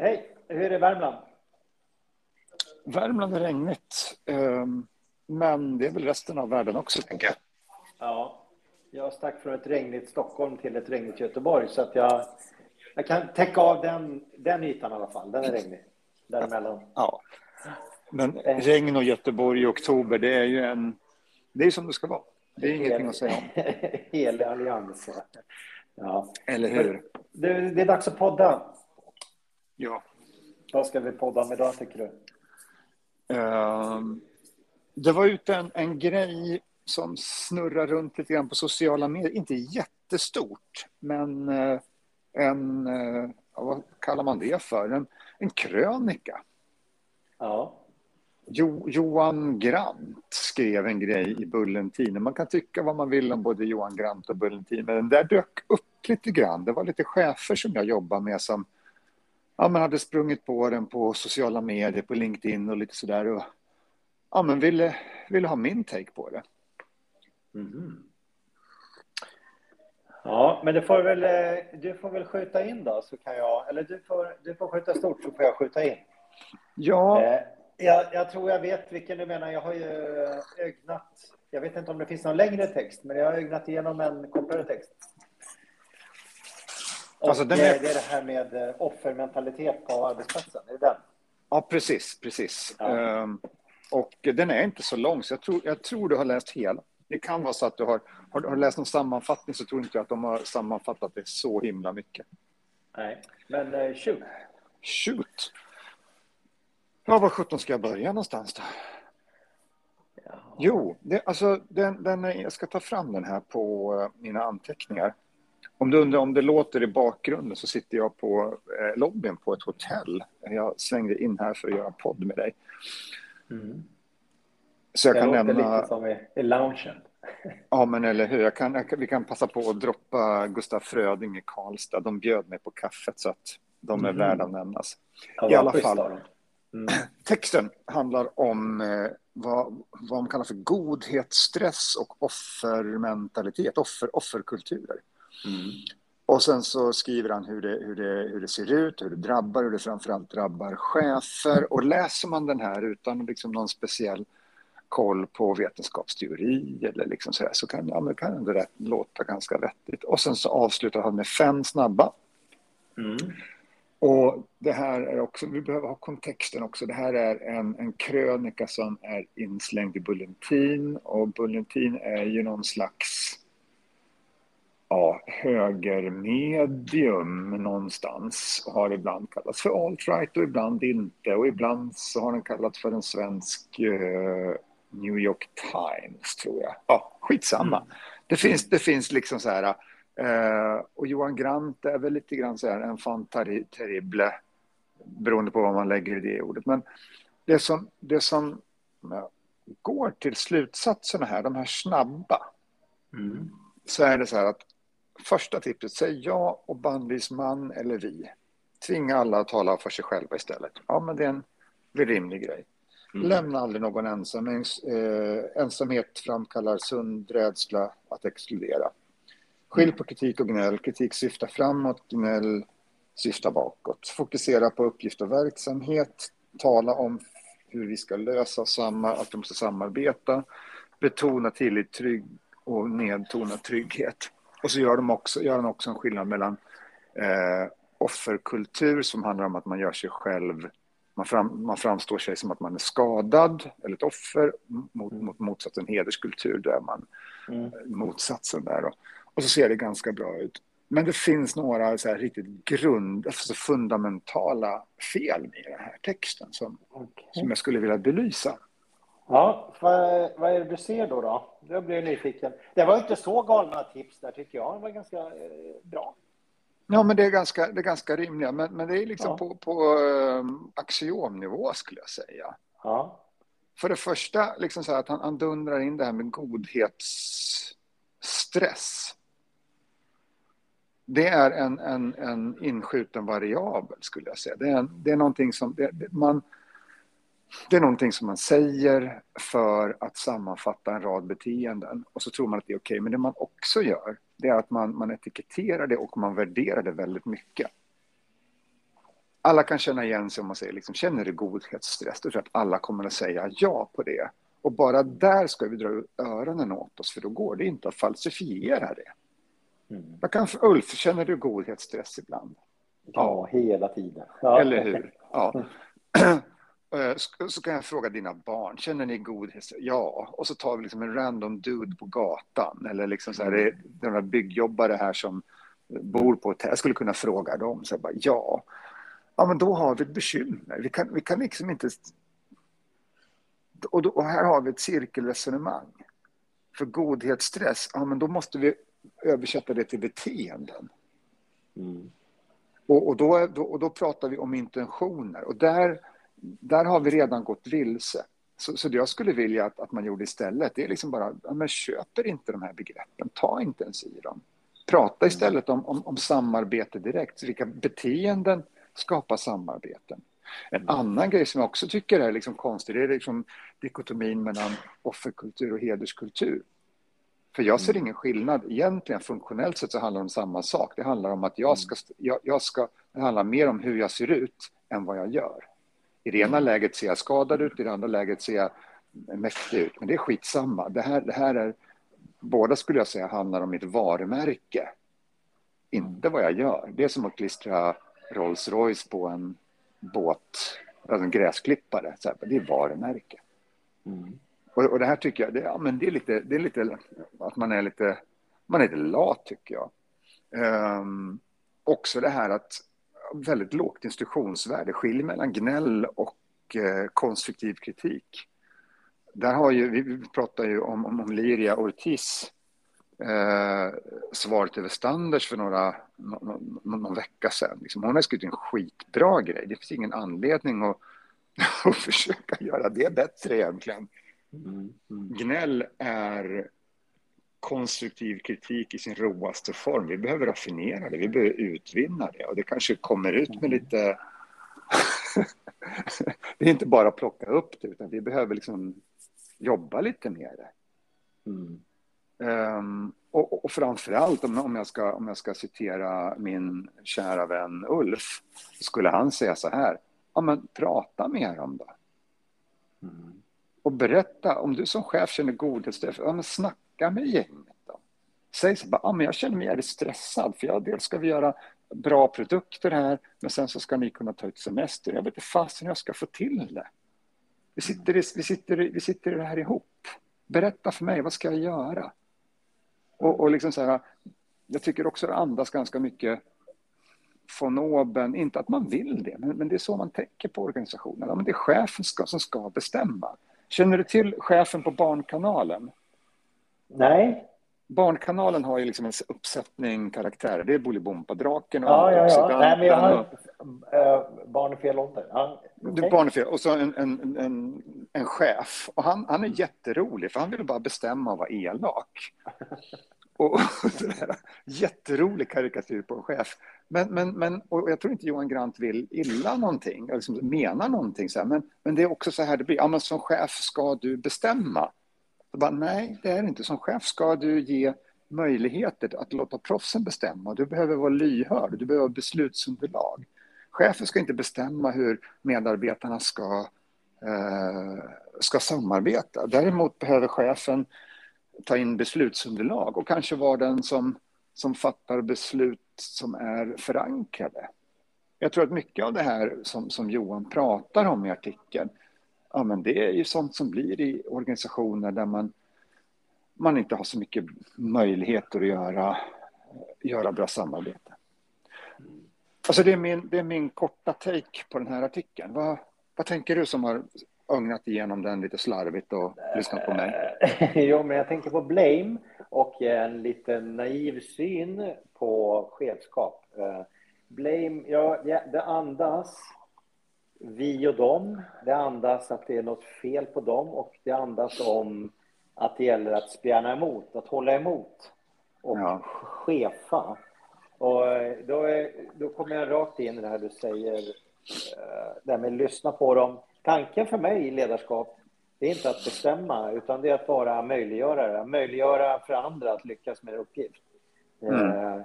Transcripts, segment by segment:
Hej, hur är det Värmland? Värmland är regnigt, ehm, men det är väl resten av världen också, tänker jag. Ja, jag stack från ett regnigt Stockholm till ett regnigt Göteborg, så att jag, jag kan täcka av den, den ytan i alla fall. Den är regnig, däremellan. Ja. Men regn och Göteborg i oktober, det är ju en... Det är som det ska vara. Det är ingenting att säga om. Helig allians. Ja. Eller hur? Det, det är dags att podda. Ja. Vad ska vi podda med idag, tycker du? Ehm, det var ute en, en grej som snurrar runt lite grann på sociala medier. Inte jättestort, men eh, en... eh, vad kallar man det för? En, en krönika. Ja. Jo, Johan Grant skrev en grej i Bullentinen. Man kan tycka vad man vill om både Johan Grant och Bullentin, men den där dök upp lite grann. Det var lite chefer som jag jobbar med som ja, men hade sprungit på den på sociala medier, på LinkedIn och lite sådär. Och, ja, men ville, ville ha min take på det. Mhm. Ja, men du får väl, eh, du får väl skjuta in då, så kan jag, eller du får, du får skjuta stort så får jag skjuta in. Ja, Eh, jag, jag tror jag vet vilken du menar. Jag har ju ögnat, jag vet inte om det finns någon längre text, men jag har ögnat igenom en kortare text. Alltså, eh, är- det är det här med eh, offermentalitet på arbetsplatsen. Är det den? ja precis, precis. Ja. Ehm, och den är inte så lång, så jag tror, jag tror du har läst hela. Det kan vara så att du har, har, har läst någon sammanfattning så tror inte jag att de har sammanfattat det så himla mycket. Nej, men eh, shoot. Shoot! Ja, var sjutton ska jag börja någonstans då? Ja. Jo, det, alltså, den, den jag ska ta fram den här på eh, mina anteckningar. Om du undrar om det låter i bakgrunden så sitter jag på eh, lobbyn på ett hotell. Jag svängde in här för att göra podd med dig. Mm. Så jag Det kan låter nämna... lite som i, i loungen. Ja, men eller hur. Jag kan, jag vi kan passa på att droppa Gustaf Fröding i Karlstad. De bjöd mig på kaffet så att de är Mhm. värda att nämnas. Ja, I alla fall. Mm. Texten handlar om eh, vad, vad man kallar för godhetsstress och offermentalitet, offer, offerkulturer. Mm. Och sen så skriver han hur det, hur, det, hur det ser ut, hur det drabbar, hur det framförallt drabbar chefer. Och läser man den här utan liksom någon speciell koll på vetenskapsteori eller liksom så, här, så kan, ja, kan det rätt, låta ganska vettigt. Och sen så avslutar han med fem snabba. Mm. Och det här är också, vi behöver ha kontexten också. Det här är en, en krönika som är inslängd i Bulletin och Bulletin är ju någon slags ja, högermedium någonstans och har ibland kallats för alt-right och ibland inte och ibland så har den kallats för en svensk eh, New York Times tror jag. Ja, skitsamma. Mm. Det, finns, det finns liksom så här eh, och Johan Grant är väl lite grann så här en fan terrible beroende på vad man lägger i det ordet. Men det som, det som går till slutsatserna här, de här snabba, Mm. så är det så här att första tipset, säg ja och bannlys man eller vi. Tvinga alla att tala för sig själva istället. Ja, men det är en rimlig grej. Mm. Lämna aldrig någon ensam. Eh, ensamhet framkallar sund rädsla att exkludera. Skilj på kritik och gnäll. Kritik syftar framåt, gnäll syftar bakåt. Fokusera på uppgift och verksamhet. Tala om hur vi ska lösa samma, att de måste samarbeta. Betona tillit, trygg och nedtona trygghet. Och så gör de också, gör de också en skillnad mellan eh, offerkultur som handlar om att man gör sig själv man, fram, man framstår sig som att man är skadad eller ett offer mot, mot motsatsen hederskultur, där man Mm. motsatsen där. Då. Och så ser det ganska bra ut. Men det finns några så här riktigt grund, alltså fundamentala fel i den här texten som, Okej. som jag skulle vilja belysa. Ja, vad, vad är det du ser då? då? Jag blir nyfiken. Det var inte så galna tips där tycker jag. Det var ganska eh, bra. Ja, men det är ganska, det är ganska rimliga, men, men det är liksom Ja. på, på um, axiomnivå skulle jag säga. Ja. För det första, liksom så att han, han dundrar in det här med godhetsstress. Det är en, en, en inskjuten variabel, skulle jag säga. Det är, en, det är någonting som det, man... Det är någonting som man säger för att sammanfatta en rad beteenden och så tror man att det är okej. Men det man också gör, det är att man, man etiketterar det och man värderar det väldigt mycket. alla kan känna igen sig om man säger liksom, känner du godhetsstress? Då tror jag att alla kommer att säga ja på det. Och bara där ska vi dra öronen åt oss för då går det inte att falsifiera det. Mm. Jag kan, Ulf, känner du godhetsstress ibland? Ja, hela tiden. Ja. Eller hur? Ja. Eh, så kan jag fråga dina barn, känner ni godhet? Ja. Och så tar vi liksom en random dude på gatan. Eller liksom så här, det är några byggjobbare här som bor på hotell. Jag skulle kunna fråga dem. Så bara, ja. ja, men då har vi ett bekymmer. Vi kan, vi kan liksom inte... Och, då, och här har vi ett cirkelresonemang. För godhetsstress, ja men då måste vi översätta det till beteenden. Mm. Och, och, då, och då pratar vi om intentioner. Och där där har vi redan gått vilse. Så, så det jag skulle vilja att, att man gjorde istället, det är liksom bara, ja, men köper inte de här begreppen, ta inte ens i dem. Prata istället om, om, om samarbete direkt, vilka beteenden skapar samarbeten. En annan grej som jag också tycker är liksom konstig, det är liksom dikotomin mellan offerkultur och hederskultur. För jag ser ingen skillnad. Egentligen funktionellt sett så handlar det om samma sak. Det handlar om att jag ska, jag, jag ska, det handlar mer om hur jag ser ut än vad jag gör. I det ena läget ser jag skadad ut, i det andra läget ser jag mäktig ut. Men det är skitsamma. Det här, det här är, båda skulle jag säga handlar om mitt varumärke. Inte vad jag gör. Det är som att klistra Rolls Royce på en båt, alltså en gräsklippare. Så här, det är varumärke. Mm. Och, och, det här tycker jag, det, ja, men det, är lite, det är lite att man är lite, man är lite lat tycker jag. Um, också det här att väldigt lågt instruktionsvärde, skiljer mellan gnäll och eh, konstruktiv kritik. Där har ju, vi pratar ju om, om, om Liria Ortiz, eh, svaret över Standards för några, någon, någon vecka sedan. Liksom, hon har skrivit en skitbra grej, det finns ingen anledning att, att försöka göra det bättre egentligen. Mm. Mm. Gnäll är konstruktiv kritik i sin råaste form. Vi behöver raffinera det, vi behöver utvinna det och det kanske kommer ut med lite... det är inte bara att plocka upp det utan vi behöver liksom jobba lite med det. Mm. Um, och, och framför allt om, om, jag ska, om jag ska citera min kära vän Ulf, skulle han säga så här, ja men prata med dem då. Mm. Och berätta, om du som chef känner godhetsstress, ja men snacka snacka med gänget då. Säg så bara, ah, men jag känner mig jävligt stressad för jag, dels ska vi göra bra produkter här, men sen så ska ni kunna ta ut semester. Jag vet inte fasen hur jag ska få till det. Vi sitter, vi, sitter, vi sitter här ihop. Berätta för mig, vad ska jag göra? Och, och liksom så här, jag tycker också det andas ganska mycket von oben, inte att man vill det, men, men det är så man tänker på organisationen. Ja, men det är chefen ska, som ska bestämma. Känner du till chefen på Barnkanalen? Nej. Barnkanalen har ju liksom en uppsättning karaktärer. Det är Bolibompa-draken och ja, ja, ja. Nej, men jag har äh, barn i fel ålder. Ja, okay. Barn i fel. Och så en, en, en, en chef. Och han, han är jätterolig, för han vill bara bestämma och vara elak. och, och sådär. Jätterolig karikatyr på en chef. Men, men, men och jag tror inte Johan Grant vill illa någonting, liksom menar någonting. Så här. Men, men det är också så här det blir. Ja, men som chef ska du bestämma. Så bara, nej, det är inte. Som chef ska du ge möjligheter att låta proffsen bestämma. Du behöver vara lyhörd, du behöver beslutsunderlag. Chefen ska inte bestämma hur medarbetarna ska, eh, ska samarbeta. Däremot behöver chefen ta in beslutsunderlag och kanske vara den som, som fattar beslut som är förankrade. Jag tror att mycket av det här som, som Johan pratar om i artikeln ja, men det är ju sånt som blir i organisationer där man, man inte har så mycket möjligheter att göra, göra bra samarbete. Alltså det, är min, det är min korta take på den här artikeln. Vad, vad tänker du som har ögnat igenom den lite slarvigt och lyssnat på mig? jo, men jag tänker på blame och en lite naiv syn på chefskap. Eh, blame, ja, det andas vi och dem. Det andas att det är något fel på dem och det andas om att det gäller att spjärna emot, att hålla emot och ja. chefa. Och då, är, då kommer jag rakt in i det här du säger, eh, det här med att lyssna på dem. Tanken för mig i ledarskap, det är inte att bestämma, utan det är att vara möjliggörare. Möjliggöra för andra att lyckas med en uppgift. Mm. Eh,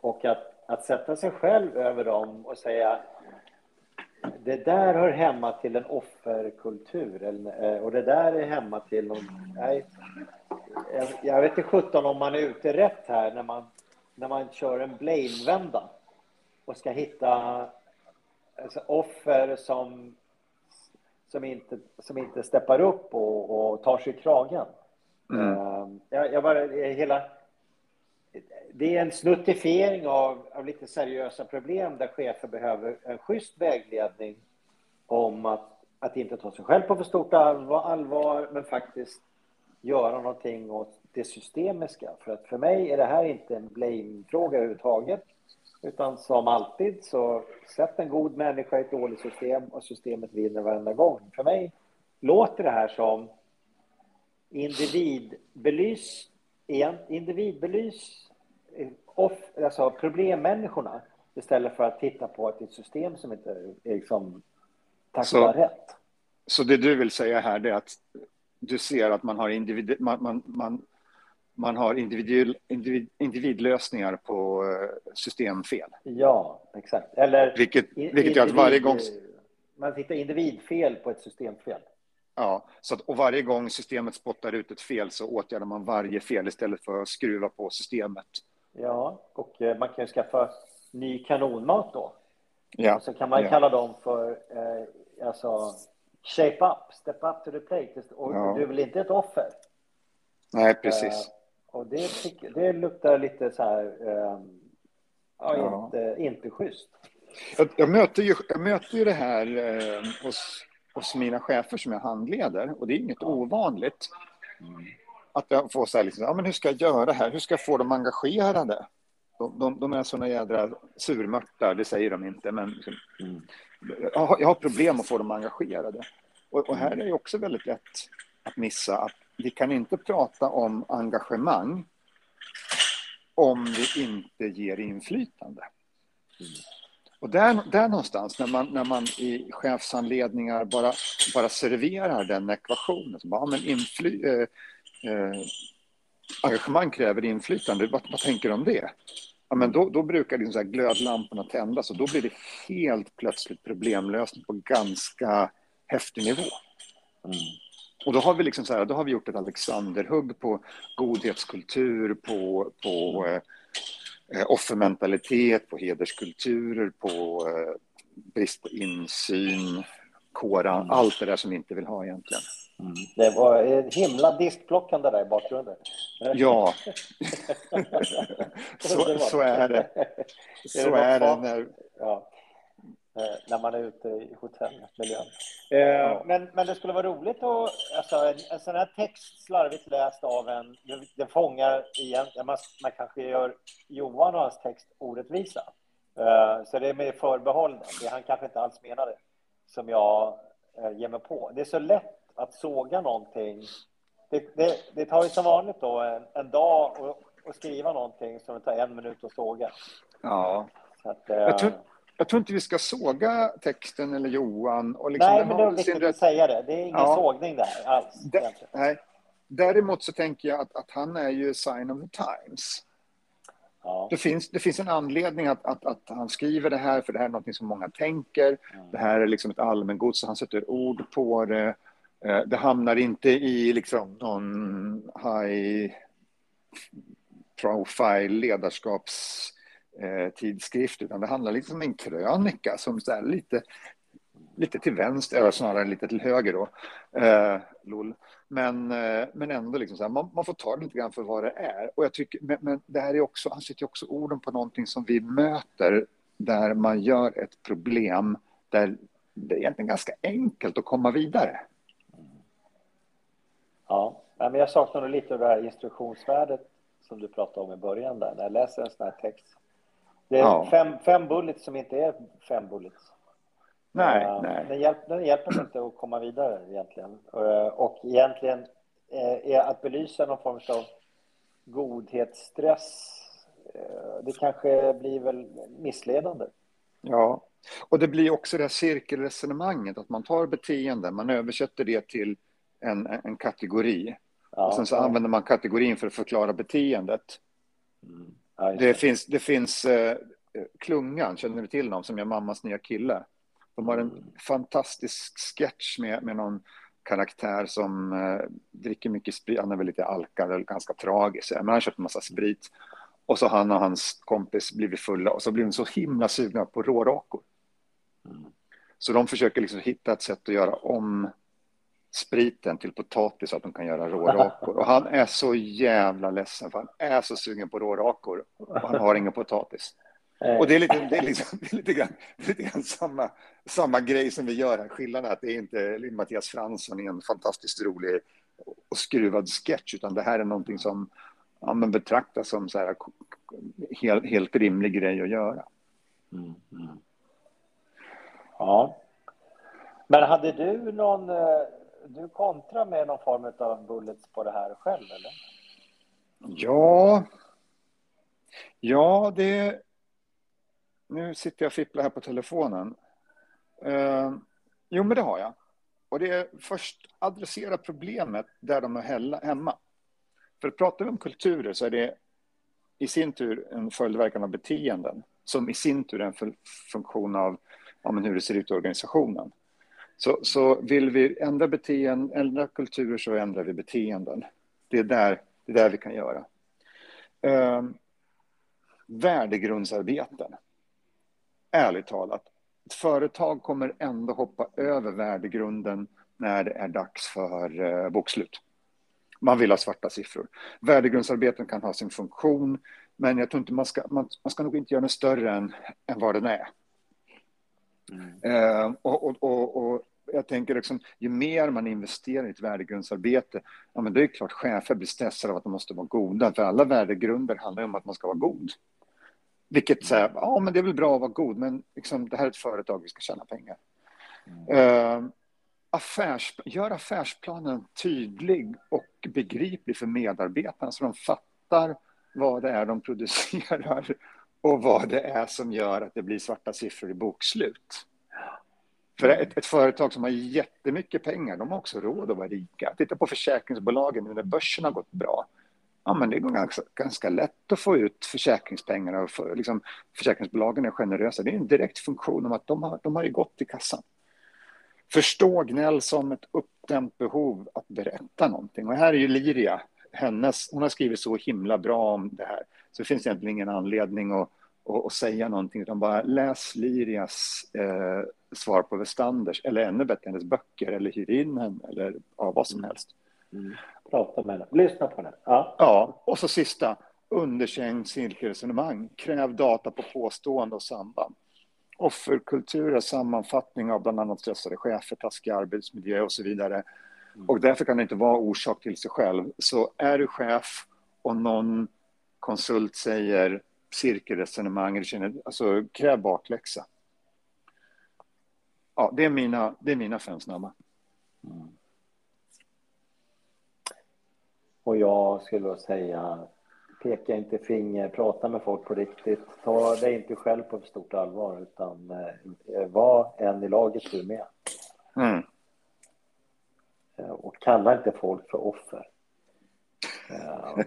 och att, att sätta sig själv över dem och säga det där hör hemma till en offerkultur eh, och det där är hemma till någon... Nej, jag vet inte sjutton om man är ute rätt här när man, när man kör en blame-vända och ska hitta alltså, offer som, som, inte, som inte steppar upp och, och tar sig i kragen. Mm. Uh, jag, jag bara, hela, det är en snuttifiering av, av lite seriösa problem där chefer behöver en schysst vägledning om att, att inte ta sig själv på för stort allvar, allvar men faktiskt göra någonting åt det systemiska. För att för mig är det här inte en blame-fråga överhuvudtaget. Utan som alltid så sätt en god människa i ett dåligt system och systemet vinner varenda gång. För mig låter det här som individbelys, individbelys off, alltså problemmänniskorna istället för att titta på ett system som inte är liksom tacklar rätt. Så det du vill säga här är att du ser att man har, individ, man, man, man, man har individ, individ, individlösningar på eh, systemfel. Ja, exakt. Eller vilket, vilket gör att varje gång... Man hittar individfel på ett systemfel. Ja, så att, och varje gång systemet spottar ut ett fel så åtgärdar man varje fel istället för att skruva på systemet. Ja, och eh, man kan ju skaffa ny kanonmat då. Ja. Och så kan man ja. kalla dem för eh, alltså, shape up, step up to the plate. Och ja. du är väl inte ett offer? Nej, precis. Eh, och det, det luktar lite så här, eh, ja, ja. Inte, inte schysst. Jag, jag, möter ju, jag möter ju det här eh, hos, hos mina chefer som jag handleder och det är inget ovanligt. Mm. Att jag får så här, liksom, ja, men hur ska jag göra här? Hur ska jag få dem engagerade? De, de, de är såna jädra surmörtar, det säger de inte, men liksom, mm. jag, har, jag, har, problem att få dem engagerade. Och, och här är det också väldigt lätt att missa att vi kan inte prata om engagemang om vi inte ger inflytande. Mm. Och där, där någonstans, när man, när man i chefsanledningar bara, bara serverar den ekvationen, så bara, men infly, eh, eh, engagemang kräver inflytande, vad, vad tänker du om det? Ja, men då, då brukar liksom så glödlamporna tändas och då blir det helt plötsligt problemlösning på ganska häftig nivå. Mm. Och då har vi liksom så här, då har vi gjort ett Alexanderhugg på godhetskultur, på, på eh, offermentalitet, på hederskulturer, på eh, brist på insyn, kåran, mm. allt det där som vi inte vill ha egentligen. Mm. Det var ett himla diskplockande där i bakgrunden. Ja, så, så, är det. Så är det när... Ja. Eh, när man är ute i hotellmiljön. Eh, ja. Men, men det skulle vara roligt att... Alltså, en, en sån här text slarvigt läst av en... Det fångar igen... Man, man kanske gör Johan och hans text orättvisa. Eh, så det är med förbehåll. Det han kanske inte alls menade. Som jag ger mig på. Det är så lätt att såga någonting. Det, det, det tar ju som vanligt då en, en dag att skriva någonting som det tar en minut att såga. Ja. Att, jag, tror, jag tror inte vi ska såga texten eller Johan. Och liksom nej, men det är viktigt rätt... att säga det. Det är ingen ja. sågning där alls. Det, nej. Däremot så tänker jag att, att han är ju sign of the times. Ja. Det, finns, det finns en anledning att, att, att, han skriver det här, för det här är något som många tänker. Mm. Det här är liksom ett allmängods, han sätter ord på det. Eh, det hamnar inte i liksom någon high profile ledarskapstidskrift, eh, utan det handlar liksom om en krönika som är lite, lite till vänster, eller snarare lite till höger då. Eh, lol. Men, eh, men ändå, liksom så här, man, man, får ta det lite grann för vad det är. Och jag tycker, men, men det här är också, han sätter också orden på någonting som vi möter, där man gör ett problem där det är egentligen ganska enkelt att komma vidare. Ja, men jag saknar nog lite av det här instruktionsvärdet som du pratade om i början där, när jag läser en sån här text. Det är ja. fem, fem bullets som inte är fem bullets. Nej, uh, nej. Den, hjälp, den hjälper inte att komma vidare egentligen. Uh, och egentligen uh, är att belysa någon form av godhetsstress, det kanske blir väl missledande. Ja, och det blir också det här cirkelresonemanget, att man tar beteende, man översätter det till en, en kategori. Ja, och sen så ja. använder man kategorin för att förklara beteendet. Mm. Ja, det. finns, det finns eh, Klungan, känner du till någon som gör mammas nya kille? De har en fantastisk sketch med, med någon karaktär som eh, dricker mycket sprit. Han är väl lite alkad eller ganska tragisk, men han har köpt en massa sprit. Och så han och hans kompis blivit fulla och så blir de så himla sugna på rårakor. Mm. Så de försöker liksom hitta ett sätt att göra om spriten till potatis så att de kan göra rårakor. Och han är så jävla ledsen för han är så sugen på rårakor och han har ingen potatis. Och det är lite, det är liksom, det är lite, grann, lite grann samma, samma grej som vi gör här. Skillnaden är att det är inte Mattias Fransson i en fantastiskt rolig och skruvad sketch, utan det här är någonting som ja, men betraktas som så här, helt, helt rimlig grej att göra. Mm, mm. Ja. Men hade du någon, eh, du kontrar med någon form av bullets på det här själv, eller? Ja, ja det nu sitter jag och fipplar här på telefonen. Eh, jo, men det har jag. Och det är först adressera problemet där de är hemma. För pratar vi om kulturer så är det i sin tur en följdverkan av beteenden som i sin tur är en funktion av ja, hur det ser ut i organisationen. Så, så vill vi ändra beteenden, ändra kulturer så ändrar vi beteenden. Det är där, det är där vi kan göra. Eh, värdegrundsarbeten ärligt talat, ett företag kommer ändå hoppa över värdegrunden när det är dags för eh, bokslut. Man vill ha svarta siffror. Värdegrundsarbeten kan ha sin funktion, men jag tror inte man ska, man, man ska nog inte göra den större än, än vad den är. Mm. Eh, och, och, och, och, jag tänker liksom, ju mer man investerar i ett värdegrundsarbete, ja, men det är klart chefer blir stressade av att de måste vara goda, för alla värdegrunder handlar om att man ska vara god. Vilket säger, ja men det är väl bra att vara god, men liksom, det här är ett företag, vi ska tjäna pengar. Mm. Uh, affärs, gör affärsplanen tydlig och begriplig för medarbetarna så de fattar vad det är de producerar och vad det är som gör att det blir svarta siffror i bokslut. För ett, ett, företag som har jättemycket pengar, de har också råd att vara rika. Titta på försäkringsbolagen nu när börsen har gått bra ja, men det går ganska, ganska lätt att få ut försäkringspengarna. Och för, liksom, försäkringsbolagen är generösa. Det är en direkt funktion om att de har, de har ju gått i kassan. Förstå gnäll som ett uppdämt behov att berätta någonting. Och här är ju Liria, hennes, hon har skrivit så himla bra om det här. Så det finns egentligen ingen anledning att, att, att säga någonting, utan bara läs Lirias eh, svar på Westanders, eller ännu bättre hennes böcker, eller hyr in henne, eller ja, vad som helst. Mm. Prata med henne, lyssna på henne. Ja. ja, och så sista, underkänd cirkelresonemang. Kräv data på påstående och samband. Offerkultur är sammanfattning av bland annat stressade chefer, taskig arbetsmiljö och så vidare. Och därför kan det inte vara orsak till sig själv. Så är du chef och någon konsult säger cirkelresonemang, alltså kräv bakläxa. Ja, det är mina, det är mina fem snabba. Mm. Och jag skulle säga, peka inte finger, prata med folk på riktigt. Ta dig inte själv på stort allvar, utan eh, var en i laget du med. Mm. Kalla inte folk för offer. Eh,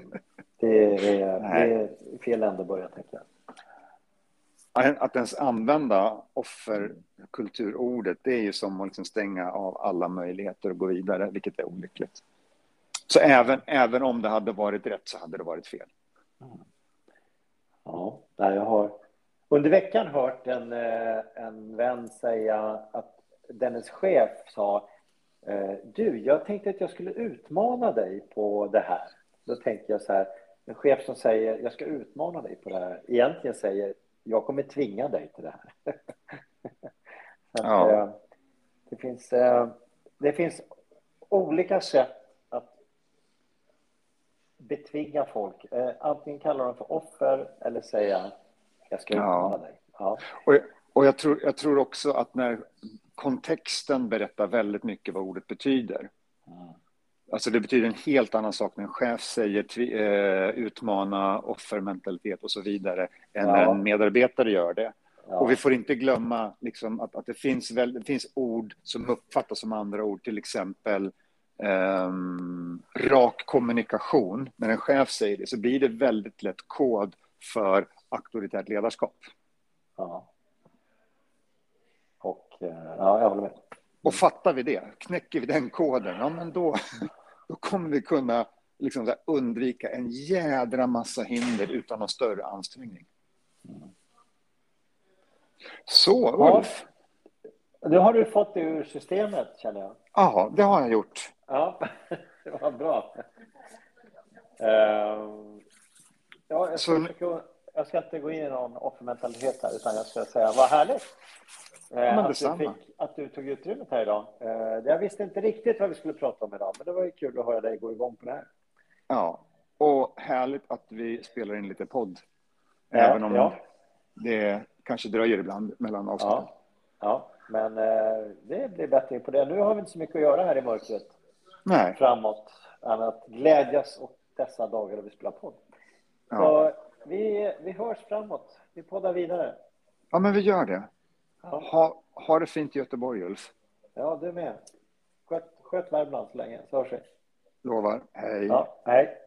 det är, det är fel ände att börja, tänka. Att ens använda offerkulturordet, det är ju som att liksom stänga av alla möjligheter att gå vidare, vilket är olyckligt. Så även, även om det hade varit rätt så hade det varit fel. Ja, jag har under veckan hört en, eh, en vän säga att dennes chef sa Du, jag tänkte att jag skulle utmana dig på det här. Då tänkte jag så här, en chef som säger jag ska utmana dig på det här, egentligen säger jag kommer tvinga dig till det här. ja. Eh, det, finns, det finns olika sätt betvinga folk. Eh, antingen kalla dem för offer eller säga jag ska utmana ja. dig. Ja. Och, och jag, tror, jag tror också att när kontexten berättar väldigt mycket vad ordet betyder. Mm. Alltså det betyder en helt annan sak när en chef säger eh, utmana, offermentalitet och så vidare än ja. när en medarbetare gör det. Ja. Och vi får inte glömma liksom, att, att det, finns väl, det finns ord som uppfattas som andra ord, till exempel um, rak kommunikation, när en chef säger det, så blir det väldigt lätt kod för auktoritärt ledarskap. Ja. Ja, jag håller med. Och fattar vi det, knäcker vi den koden, ja men då, då kommer vi kunna liksom undvika en jädra massa hinder utan någon större ansträngning. Så, Ulf. Nu har du fått det ur systemet, känner jag. Ja, det har jag gjort. Ja, det var bra. Uh, ja, jag, ska jag ska inte gå in i någon offermentalitet här, utan jag ska säga vad härligt. Uh, att, du fick, att du tog utrymmet här idag. Uh, jag visste inte riktigt vad vi skulle prata om idag, men det var ju kul att höra dig gå igång på det här. Ja, och härligt att vi spelar in lite podd. Ja, även om ja. det kanske dröjer ibland mellan avsnitten. Ja, ja, men eh, det blir bättre på det. Nu har vi inte så mycket att göra här i mörkret. Nej. Framåt, än att glädjas åt dessa dagar då vi spelar podd. Ja. Så vi, vi hörs framåt. Vi poddar vidare. Ja, men vi gör det. Ha, ha det fint i Göteborg, Ulf. Ja, du med. Sköt, sköt Värmland så länge, så hörs vi. Lovar. Hej. Ja, hej.